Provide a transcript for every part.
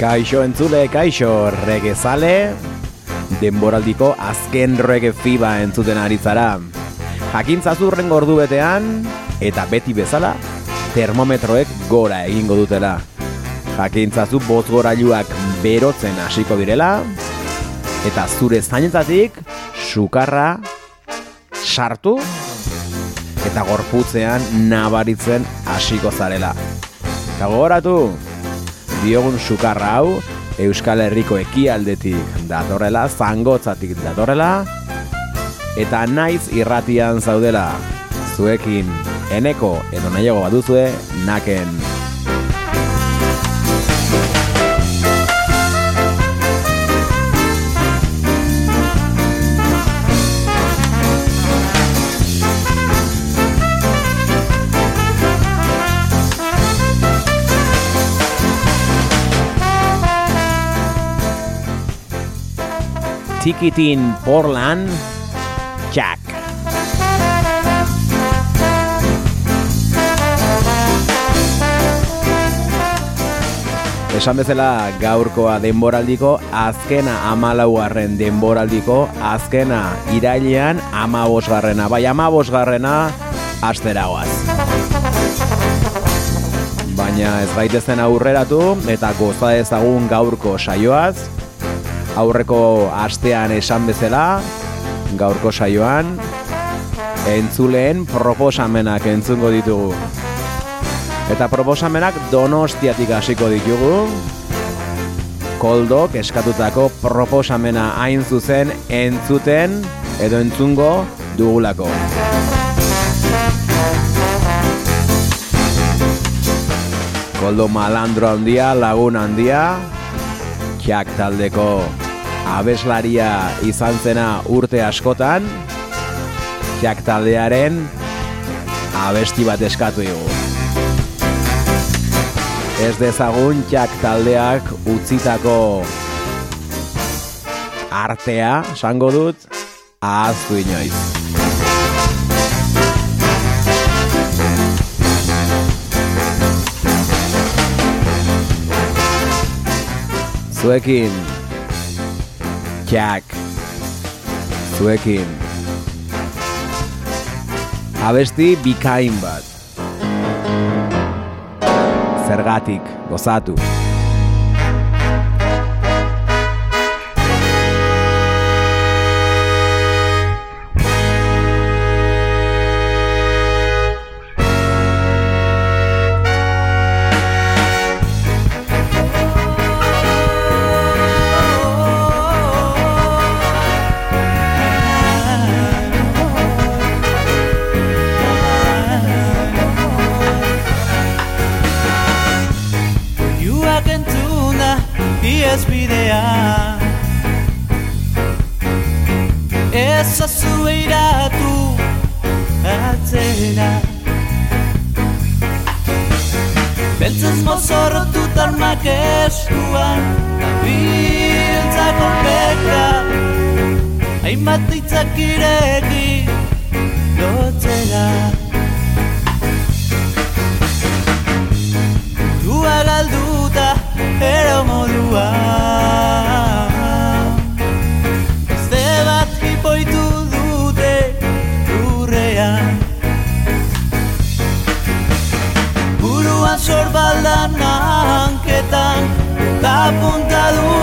Kaixo entzule, kaixo regezale, denboraldiko azken rege fiba entzuten ari zara. Jakintzazurren gordu betean, eta beti bezala, termometroek gora egingo dutela. Jakintzazu bozgorailuak berotzen hasiko direla, eta zure zainetatik sukarra sartu eta gorputzean nabaritzen hasiko zarela. Eta gogoratu, diogun sukarra hau Euskal Herriko ekialdetik datorrela, zangotzatik datorrela, eta naiz irratian zaudela, zuekin eneko edo nahiago baduzue, naken. Tikitin Portland, Jack. Esan bezala gaurkoa denboraldiko azkena amalaugarren denboraldiko azkena irailean amabosgarrena. Bai amabosgarrena asteragoaz. Baina ez gaitezen aurreratu eta goza ezagun gaurko saioaz. Aurreko astean esan bezala, gaurko saioan, entzuleen proposamenak entzungo ditugu. Eta proposamenak donostiatik hasiko ditugu. Koldok eskatutako proposamena hain zuzen entzuten edo entzungo dugulako. Koldo malandro handia, lagun handia, kiak taldeko abeslaria izan zena urte askotan, kiak taldearen abesti bat eskatu dugu. Ez dezagun txak taldeak utzitako artea, sango dut, ahaztu inoiz. Zuekin, txak, zuekin, abesti bikain bat. Zergatik, gozatu. Beltzez mozorrotu tarmak eskuan Biltza kolpeka Hainbat ditzak ireki lotzera. Burua galduta ero modua Sorbaldan hanketan Ta puntadunekin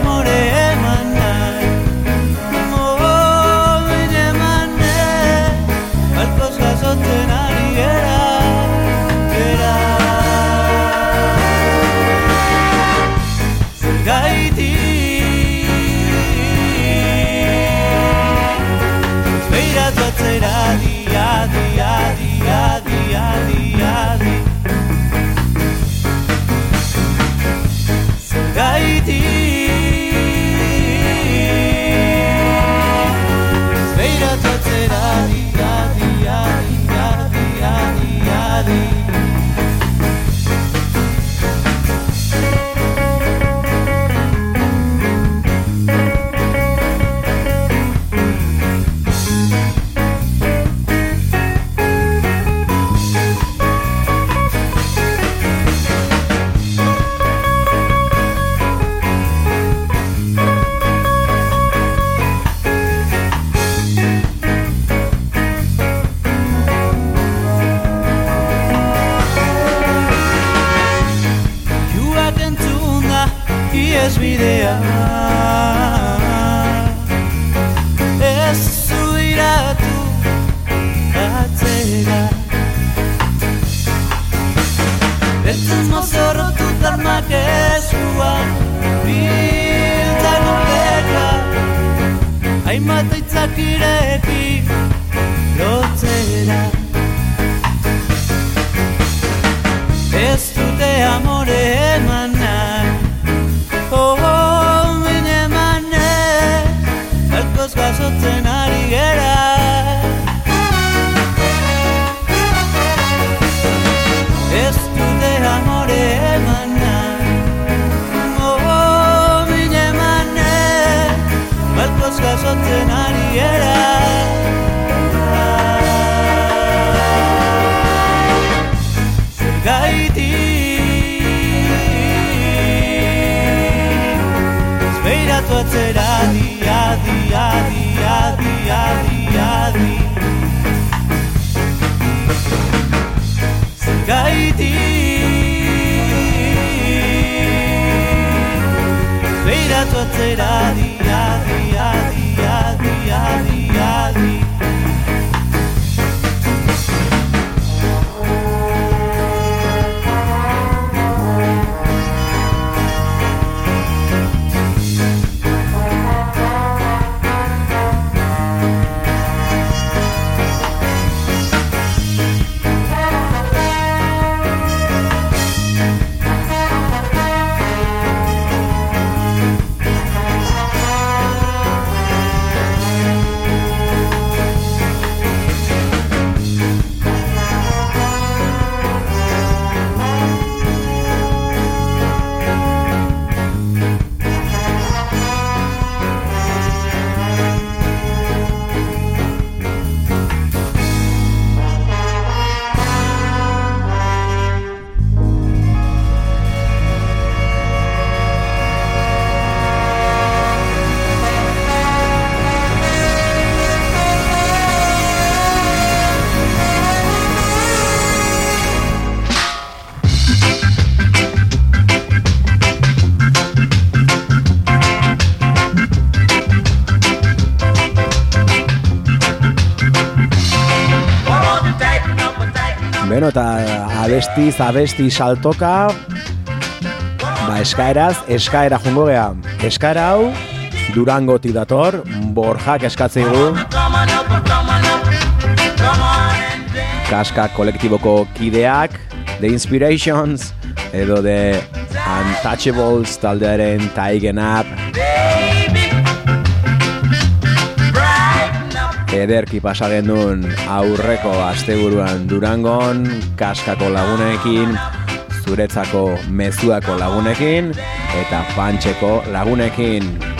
dute abesti, saltoka, ba, eskaeraz, eskaera jungo gea. Eskaera hau, Durangoti dator, borjak eskatzei du. Kaska kolektiboko kideak, The Inspirations, edo The Untouchables taldearen Taigen Up, ederki pasa genuen aurreko asteburuan Durangon, kaskako lagunekin, zuretzako mezuako lagunekin, eta pantxeko lagunekin.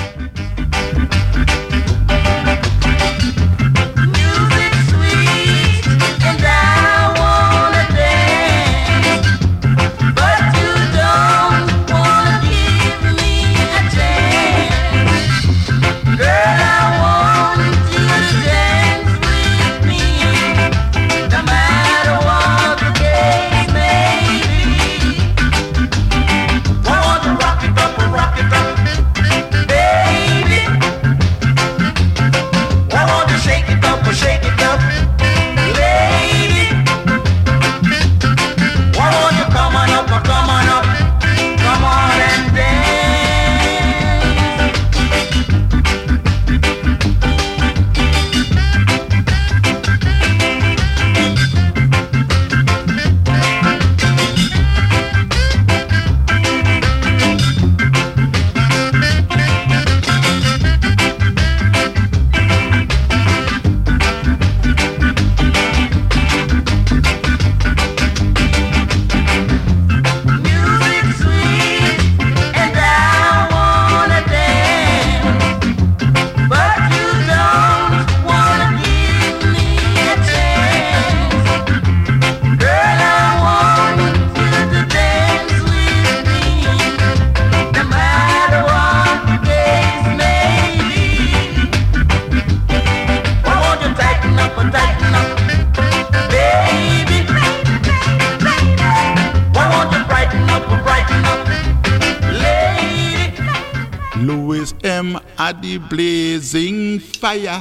Louis M. the blazing fire.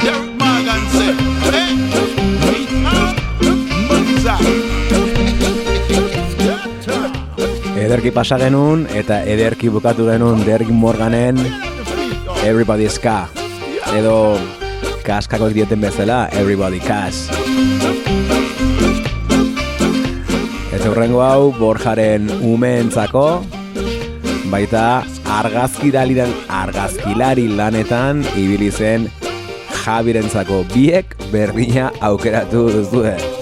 Derek Morgan said, hey, Monza. Ederki pasa genuen, eta ederki bukatu genuen Derek Morganen Everybody Ska. Edo kaskakoek dioten bezala, Everybody Kas. Eta hurrengo hau, Borjaren umeentzako, baita argazkilari, argazkilari lanetan ibili zen Jabirentzako biek berdina aukeratu duzue.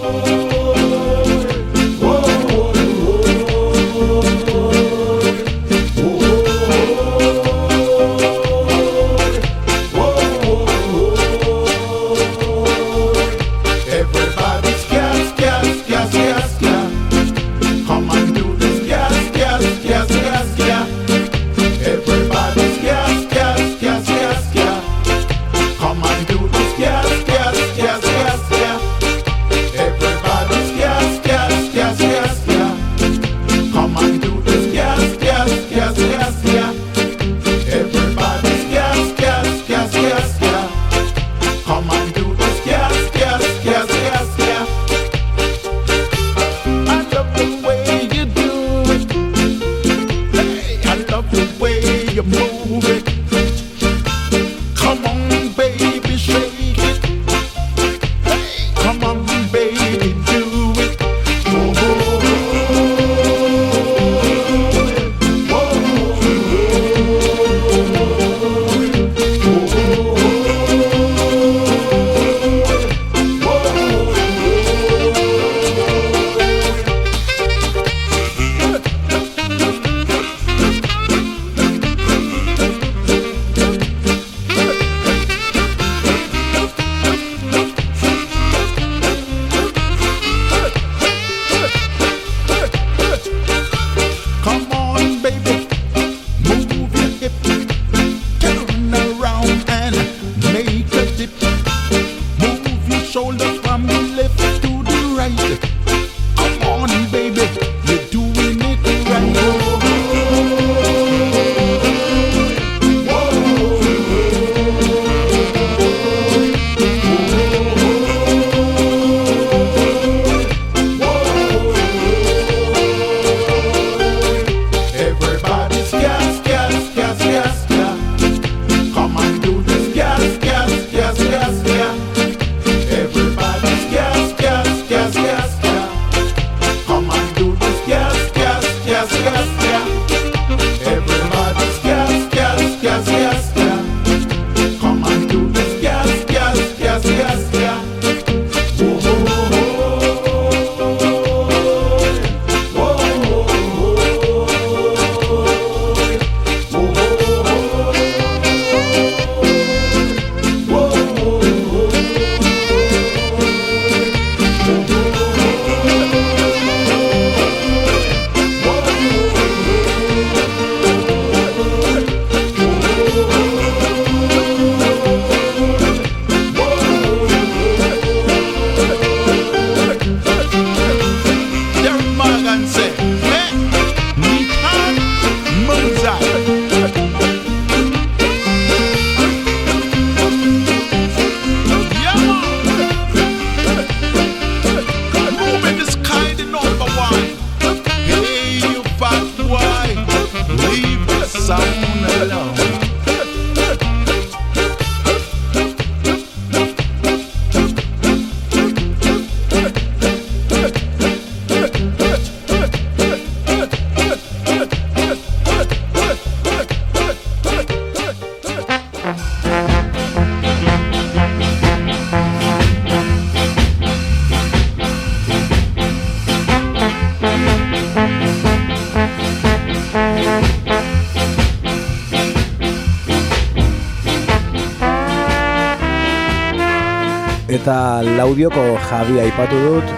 audioko Javi aipatu dut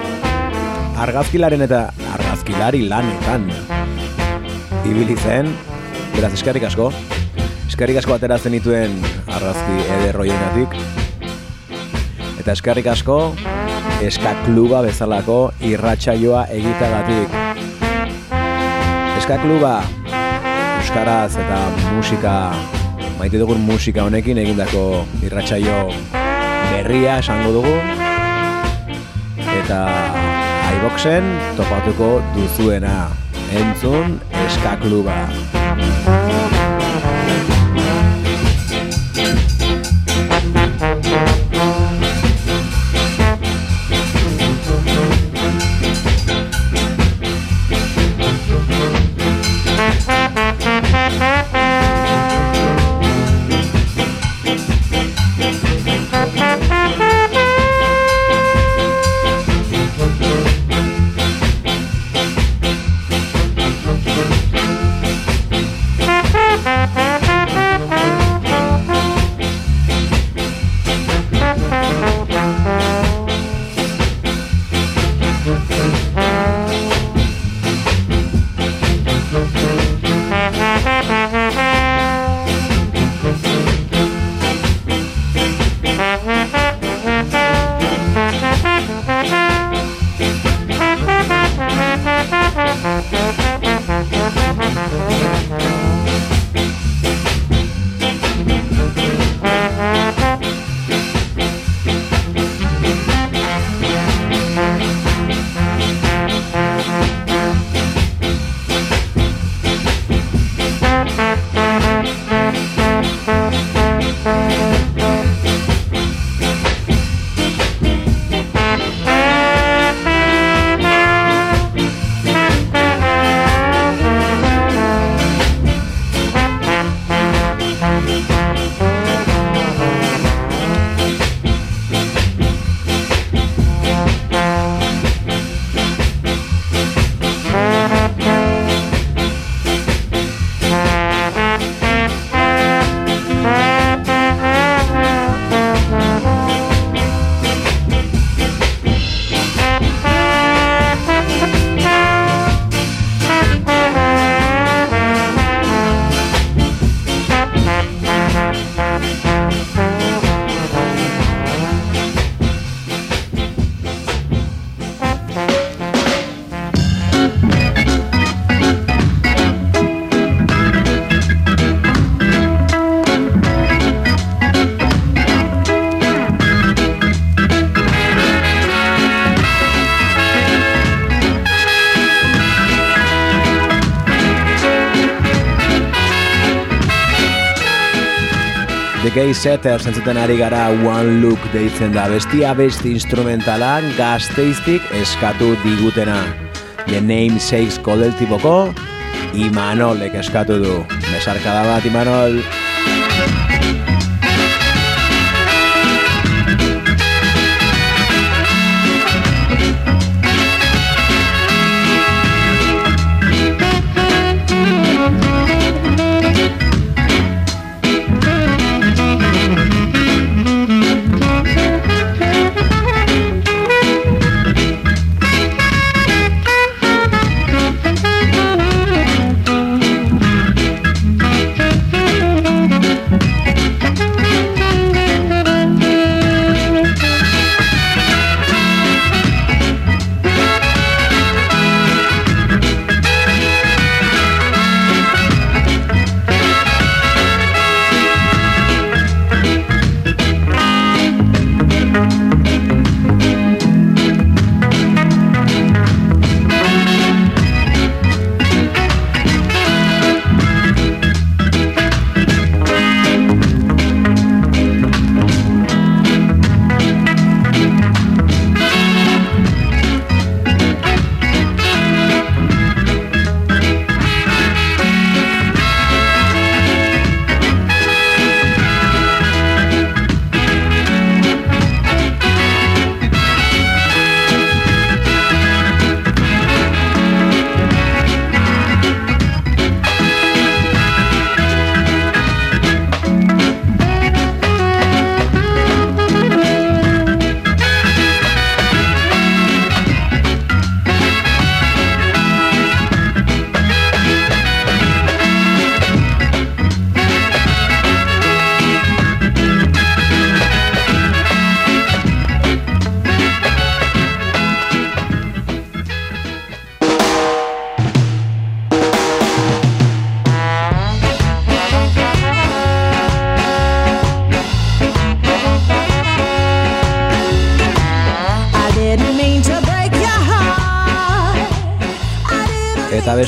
argazkilaren eta argazkilari lanetan. Ibili zen beraz eskerrik asko. Eskerrik asko ateratzen dituen argazki ederroienatik eta eskerrik asko eska kluba bezalako irratsaioa egitagatik eska kluba euskaraz eta musika maite dugun musika honekin egindako irratsaio berria esango dugu eta iBoxen topatuko duzuena. Entzun eskakluba. The Gay Setters entzuten ari gara One Look deitzen da bestia besti instrumentala gazteiztik eskatu digutena. The Name Sakes koleltiboko Imanolek eskatu du. Besarkada bat Imanol. I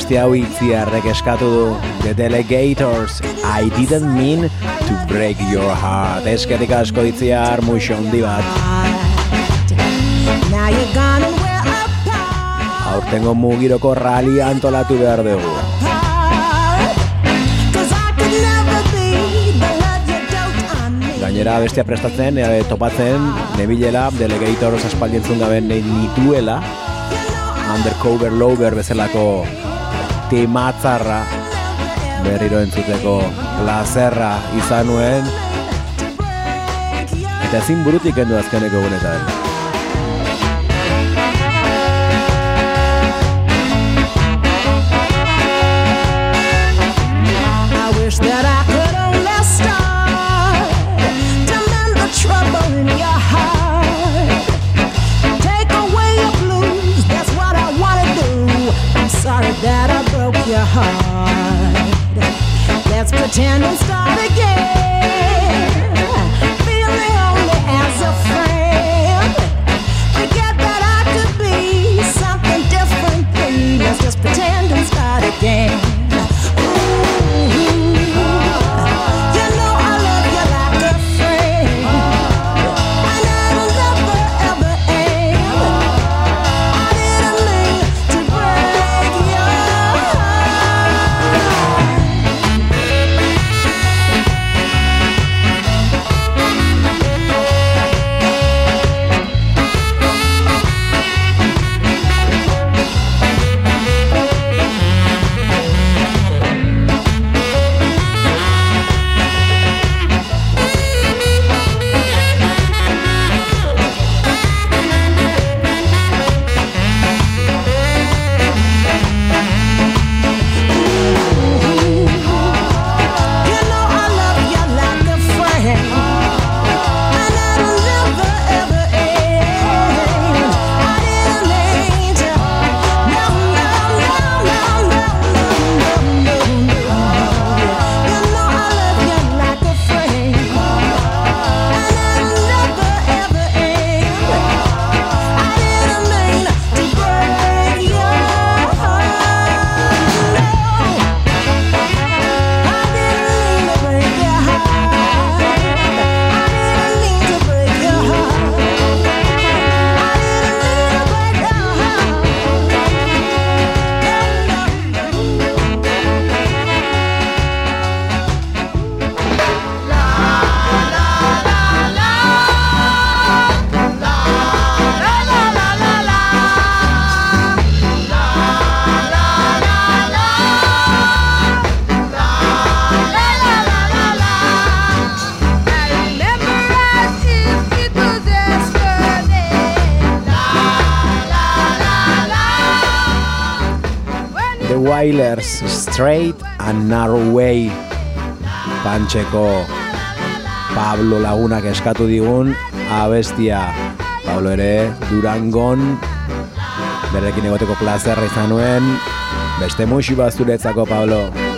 didn't Eta besti hau itziarrek eskatu du. The Delegators I didn't mean to break your heart. Esketik asko itziar muixo handi bat. Aurtengo mugiroko rali antolatu behar dugu. Gainera bestia prestatzen, e, topatzen, nebilela, Delegators aspaldientzun gabe nituela. Undercover Lover bezalako tematzarra berriro entzuteko plazerra izan nuen eta ezin burutik kendu azkeneko egunetan. And start again. Straight and Narrow Way. Pantxeko Pablo lagunak eskatu digun abestia. Pablo ere Durangon. Berekin egoteko plazerra izan nuen. Beste musi bat zuretzako Pablo.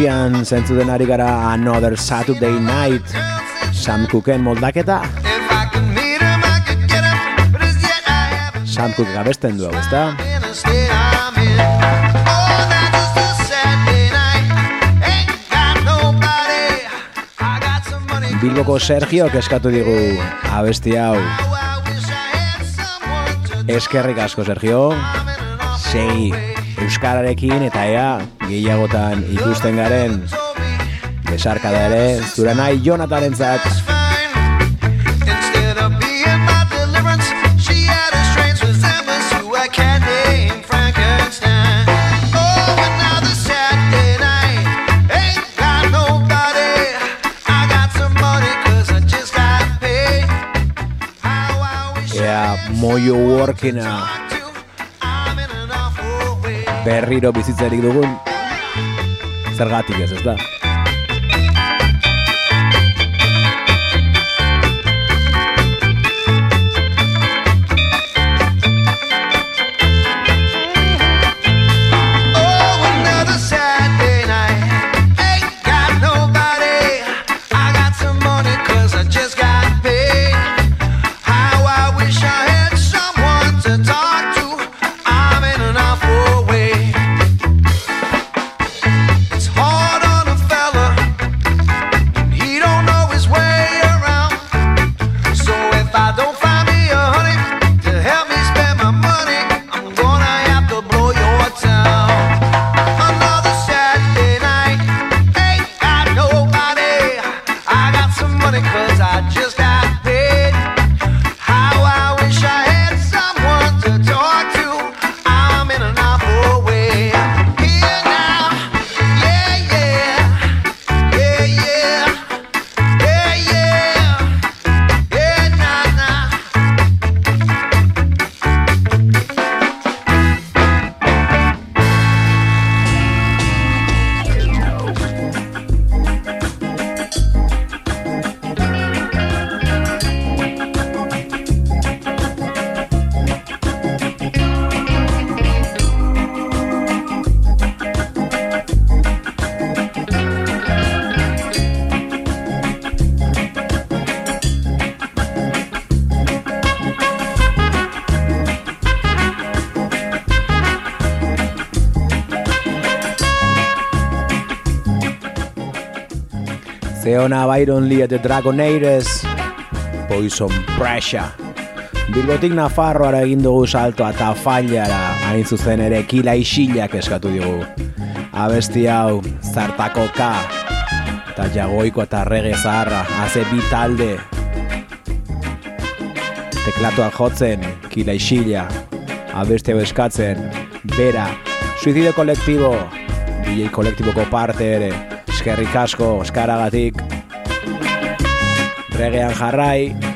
Georgian zentzuden ari gara Another Saturday Night Sam Cooken moldaketa Sam Cook gabesten du hau, ezta? Bilboko Sergio eskatu digu abesti hau. Eskerrik asko Sergio. Sei euskararekin eta ea gehiagotan ikusten garen pesar cada eres suranai jonathan zachs Moyo of working now berriro bizitzarik dugun, zergatik ez, ez da? Leona Byron Lee et Dragonaires Poison Pressure. Bilbotik Nafarroara egin dugu salto eta fallara hain zuzen ere kila isilak eskatu digu. Abesti hau zartako ka eta jagoiko eta rege zaharra haze bi talde. Teklatuak jotzen kila isila abesti eskatzen bera suizidio kolektibo DJ kolektiboko parte ere. Eskerrik asko eskaragatik regean jarrai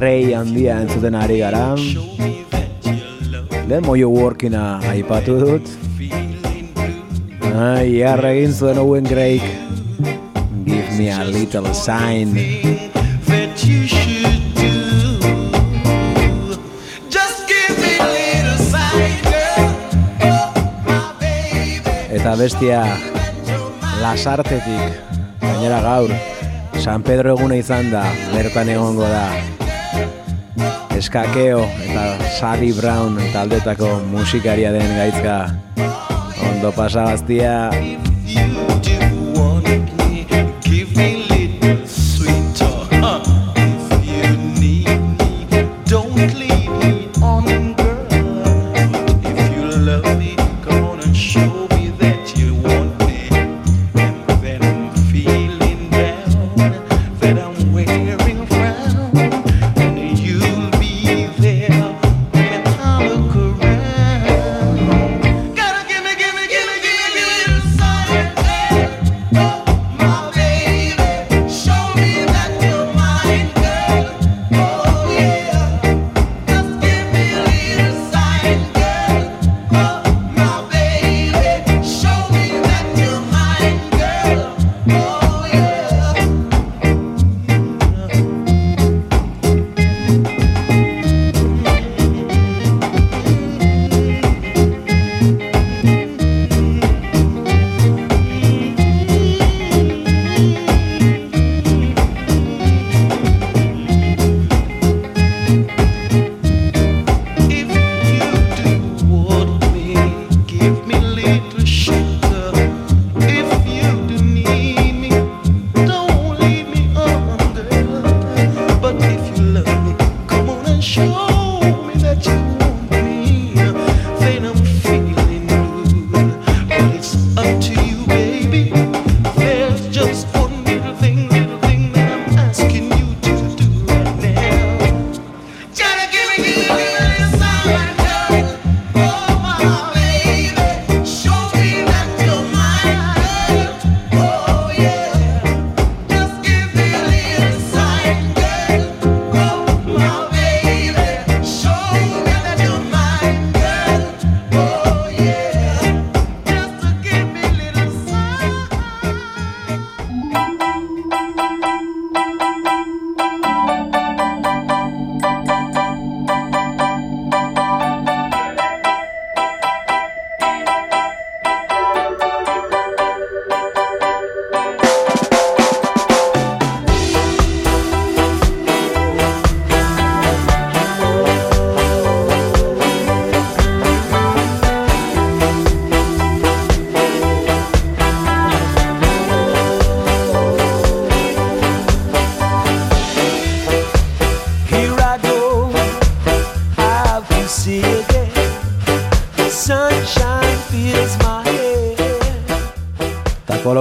Gray handia entzuten ari gara. Lehen moio workina aipatu dut. Ai, jarra egin zuen Owen Grayk Give me a little sign. Eta bestia lasartetik. Gainera gaur San Pedro eguna izan da Bertan egongo da Eskakeo eta Sally Brown taldetako musikaria den gaitzka Ondo pasagaztia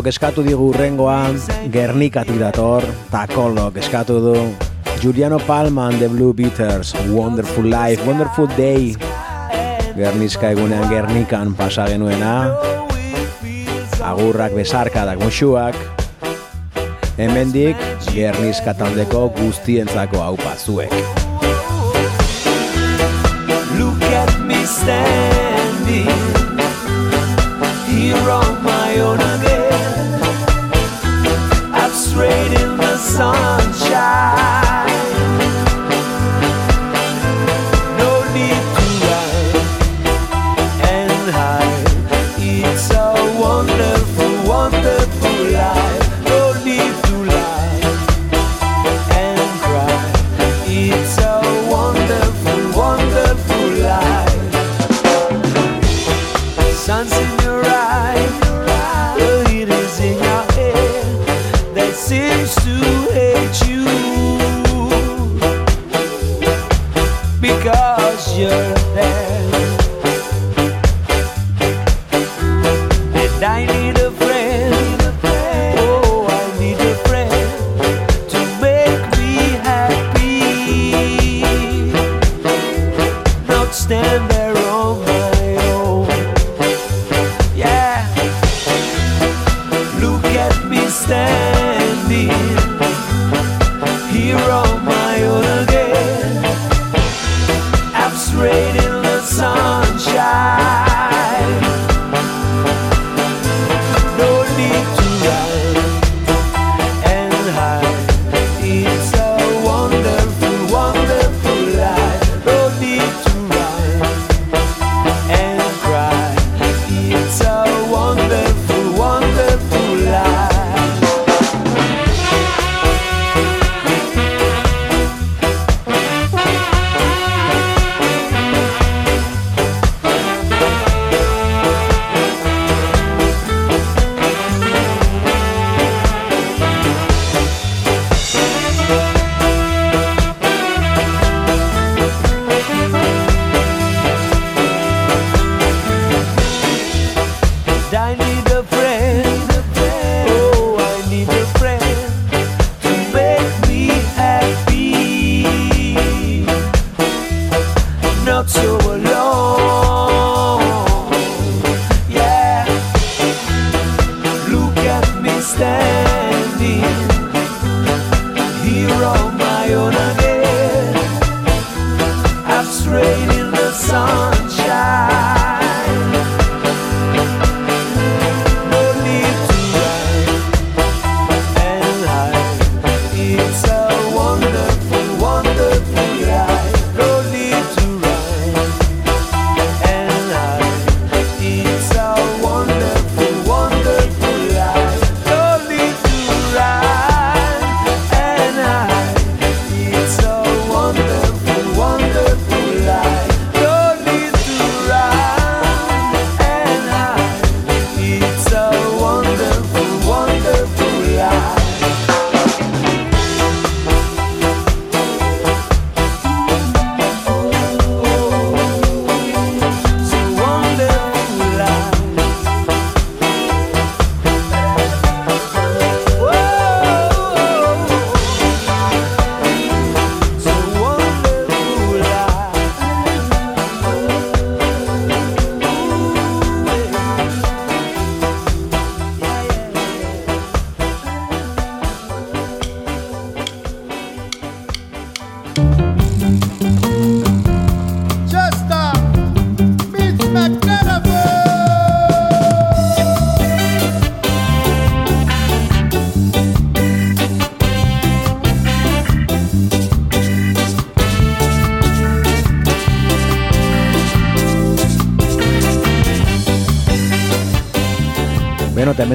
eskatu digu urrengoan, Gernikati dator, Takolok eskatu du, Juliano Palma and the Blue Beaters, Wonderful Life, Wonderful Day, Gerniska egunean Gernikan pasa genuena, agurrak besarka da goxuak, hemendik Gerniska taldeko guztientzako hau pazuek. Look at me standing here on my own. celebrating the sunshine.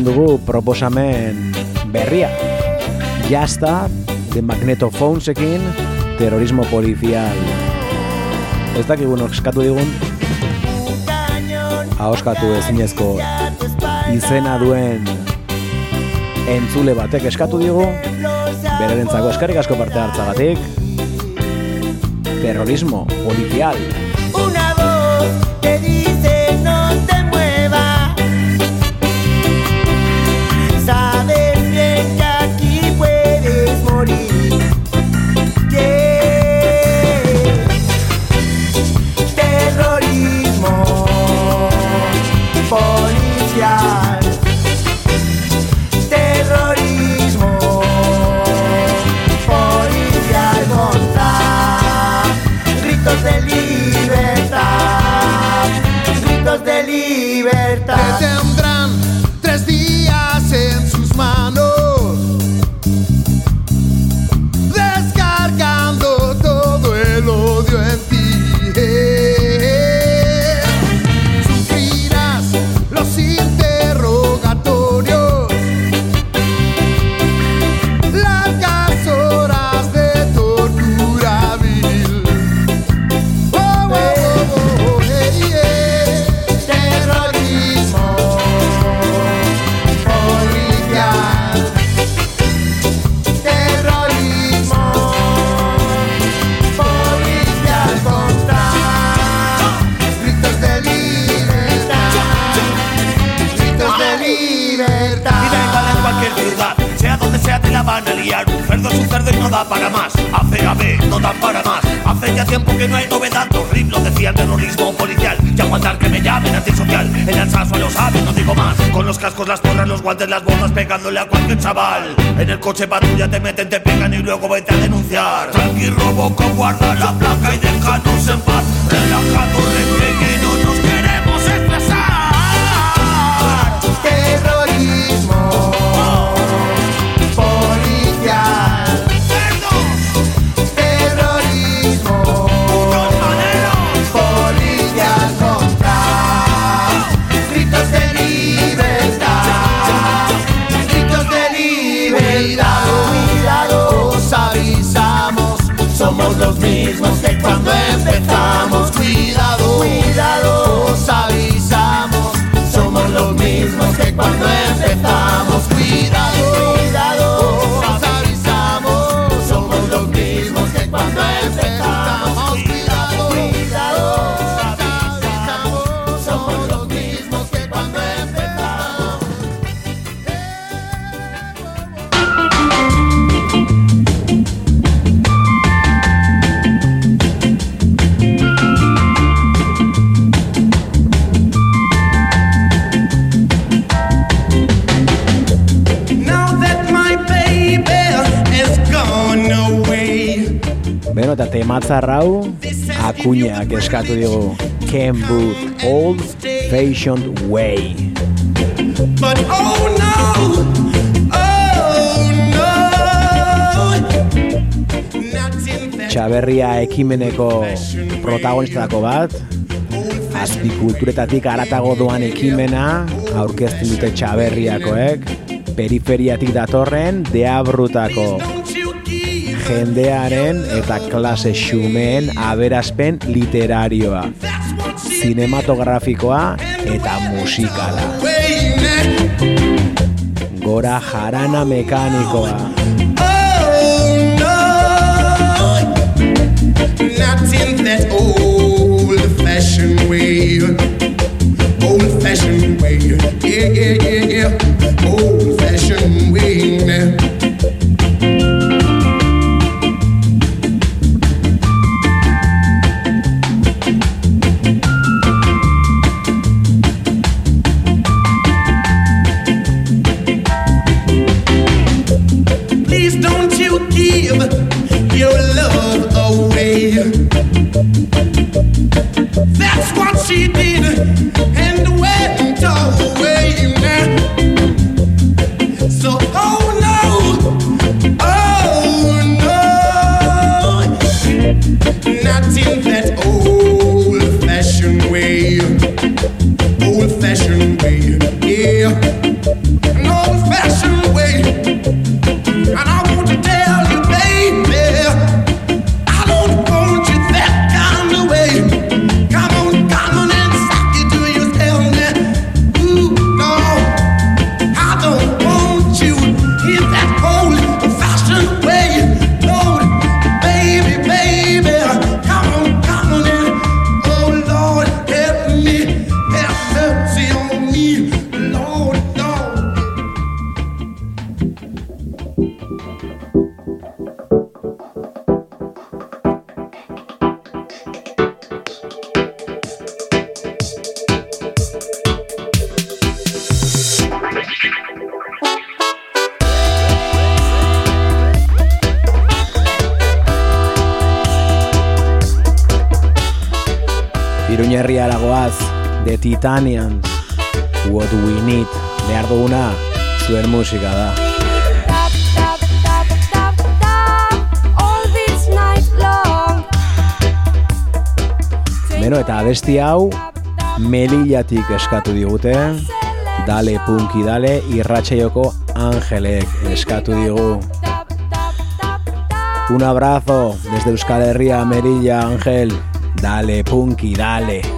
entzuten dugu proposamen berria. Jasta, The Magnetophonesekin, terrorismo polizial. Ez dakigun eskatu digun, ahoskatu ezinezko izena duen entzule batek eskatu digu, berarentzako eskarik asko parte hartzagatik, terrorismo polizial. pegándole a cualquier chaval. En el coche patrulla te meten, te pegan y luego vete a denunciar. Tranqui, robo, guarda la plaza. Cuando empezó tematzar hau akuñak eskatu digu Ken Booth Old Fashioned Way. But oh no Oh no. Txaberria ekimeneko protagonistako bat. Azpikulturetatik aratago doan ekimena aurkezten dute txaberriakoek. Periferiatik datorren deabrutako jendearen eta klase xumeen aberaspen literarioa, zinematografikoa eta musikala. Gora jarana mekanikoa. Old fashioned way, yeah, yeah, yeah, yeah. Old fashioned way now. That's what she did. Titanians. What We Need behar duguna zuen musika da. Beno eta abesti hau Melillatik eskatu digute Dale punki dale irratxaioko Angelek eskatu digu. Un abrazo desde Euskal Herria Merilla Ángel. Dale punki dale.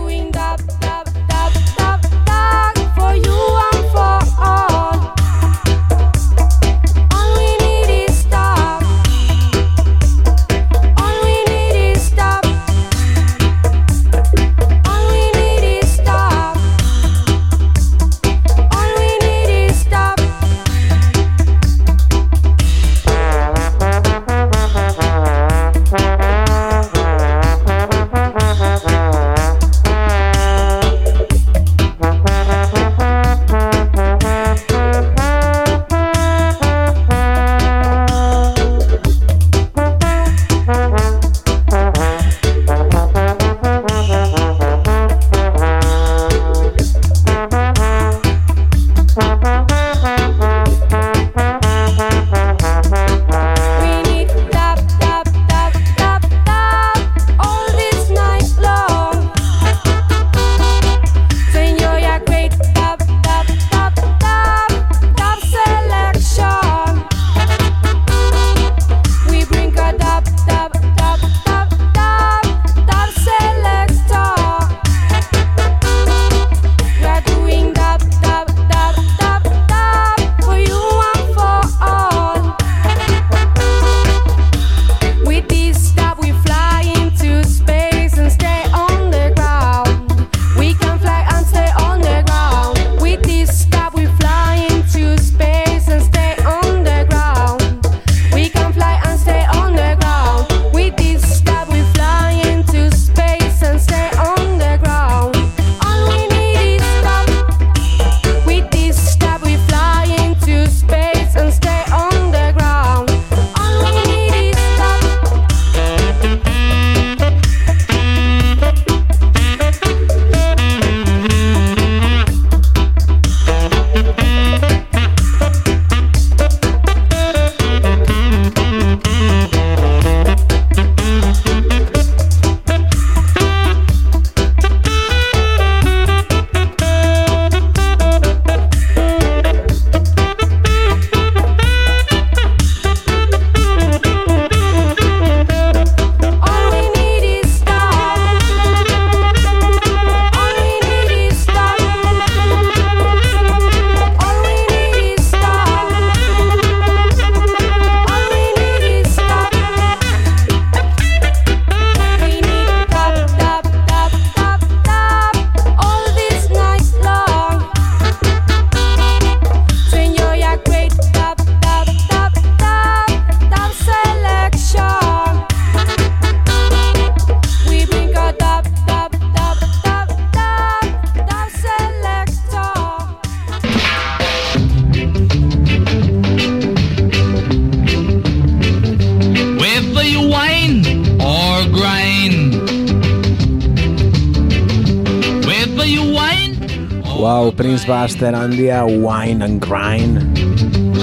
Prince Buster handia Wine and Grind.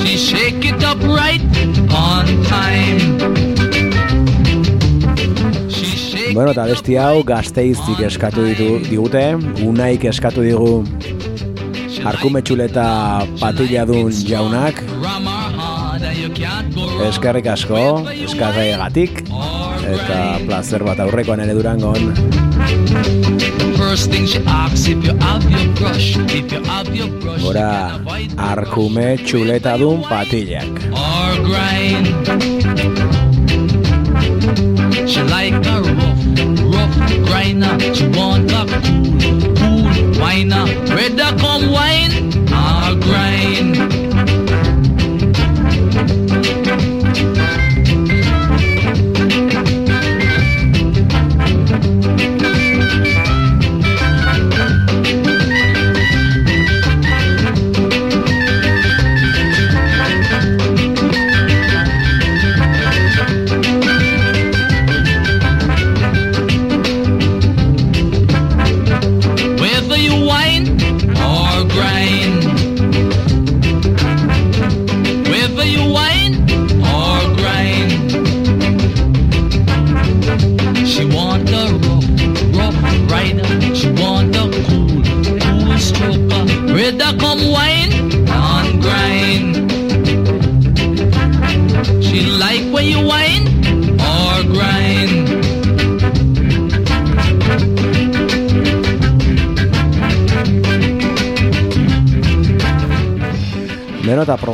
She shake it up right on time. Bueno, eta besti hau gazteiztik eskatu ditu, digute, unaik eskatu digu arkumetxuleta patiladun jaunak, ram her hard and you can't go wrong. eskerrik asko, eskarregatik, eta placer bat aurrekoan ere durangon. Gora, arkume txuletadun patilak. or grind. She like a rough, rough grinder. She want a cool, cool whiner. Rather come wine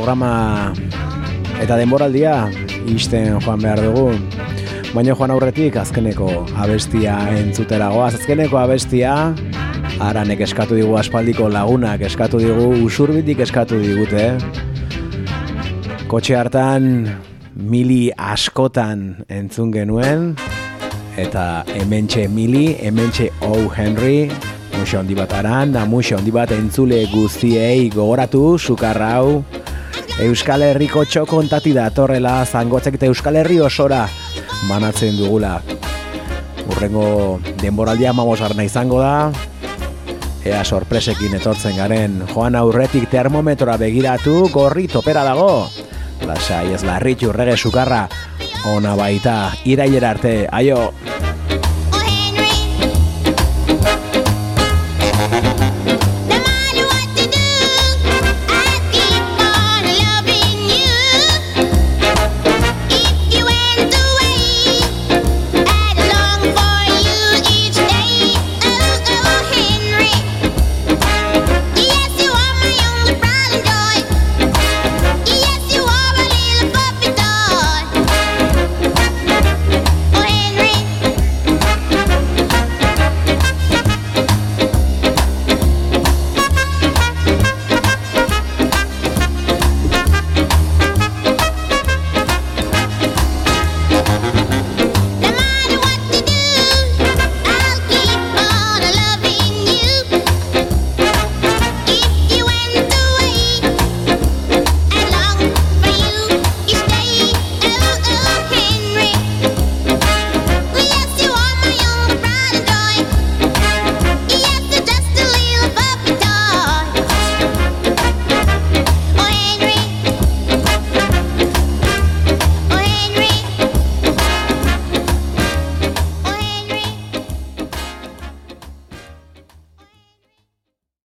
programa eta denboraldia isten joan behar dugu. Baina joan aurretik azkeneko abestia entzutera goaz. Azkeneko abestia aranek eskatu digu aspaldiko lagunak eskatu digu usurbitik eskatu digute. Kotxe hartan mili askotan entzun genuen eta hementxe mili, hementxe O. Henry, muxo handi bat aran, da muxo handi bat entzule guztiei gogoratu, sukarra hau, Euskal Herriko txokontati datorrela, zangotzek eta Euskal Herri osora banatzen dugula. Urrengo denboraldia mamosarna izango da, ea sorpresekin etortzen garen, joan aurretik termometroa begiratu, gorri topera dago. Lasai ez larritu rege sukarra, ona baita, irailera arte, aio!